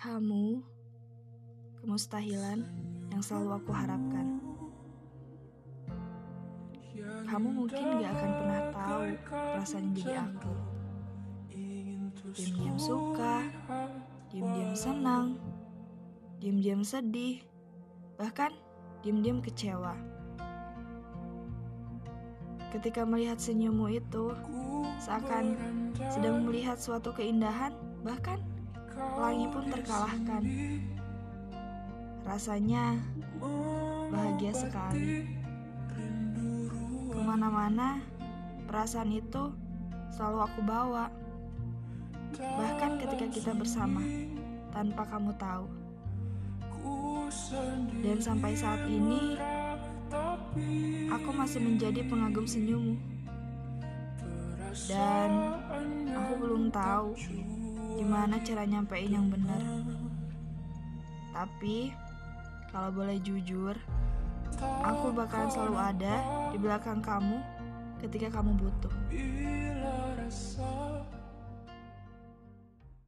Kamu, kemustahilan yang selalu aku harapkan. Kamu mungkin gak akan pernah tahu perasaan jadi aku. Diam-diam suka, diam-diam senang, diam-diam sedih, bahkan diam-diam kecewa. Ketika melihat senyummu itu, seakan sedang melihat suatu keindahan, bahkan pun terkalahkan. Rasanya bahagia sekali. Ke mana-mana, perasaan itu selalu aku bawa. Bahkan ketika kita bersama, tanpa kamu tahu. Dan sampai saat ini, aku masih menjadi pengagum senyummu. Dan aku belum tahu gimana cara nyampein yang benar. Tapi, kalau boleh jujur, aku bakalan selalu ada di belakang kamu ketika kamu butuh.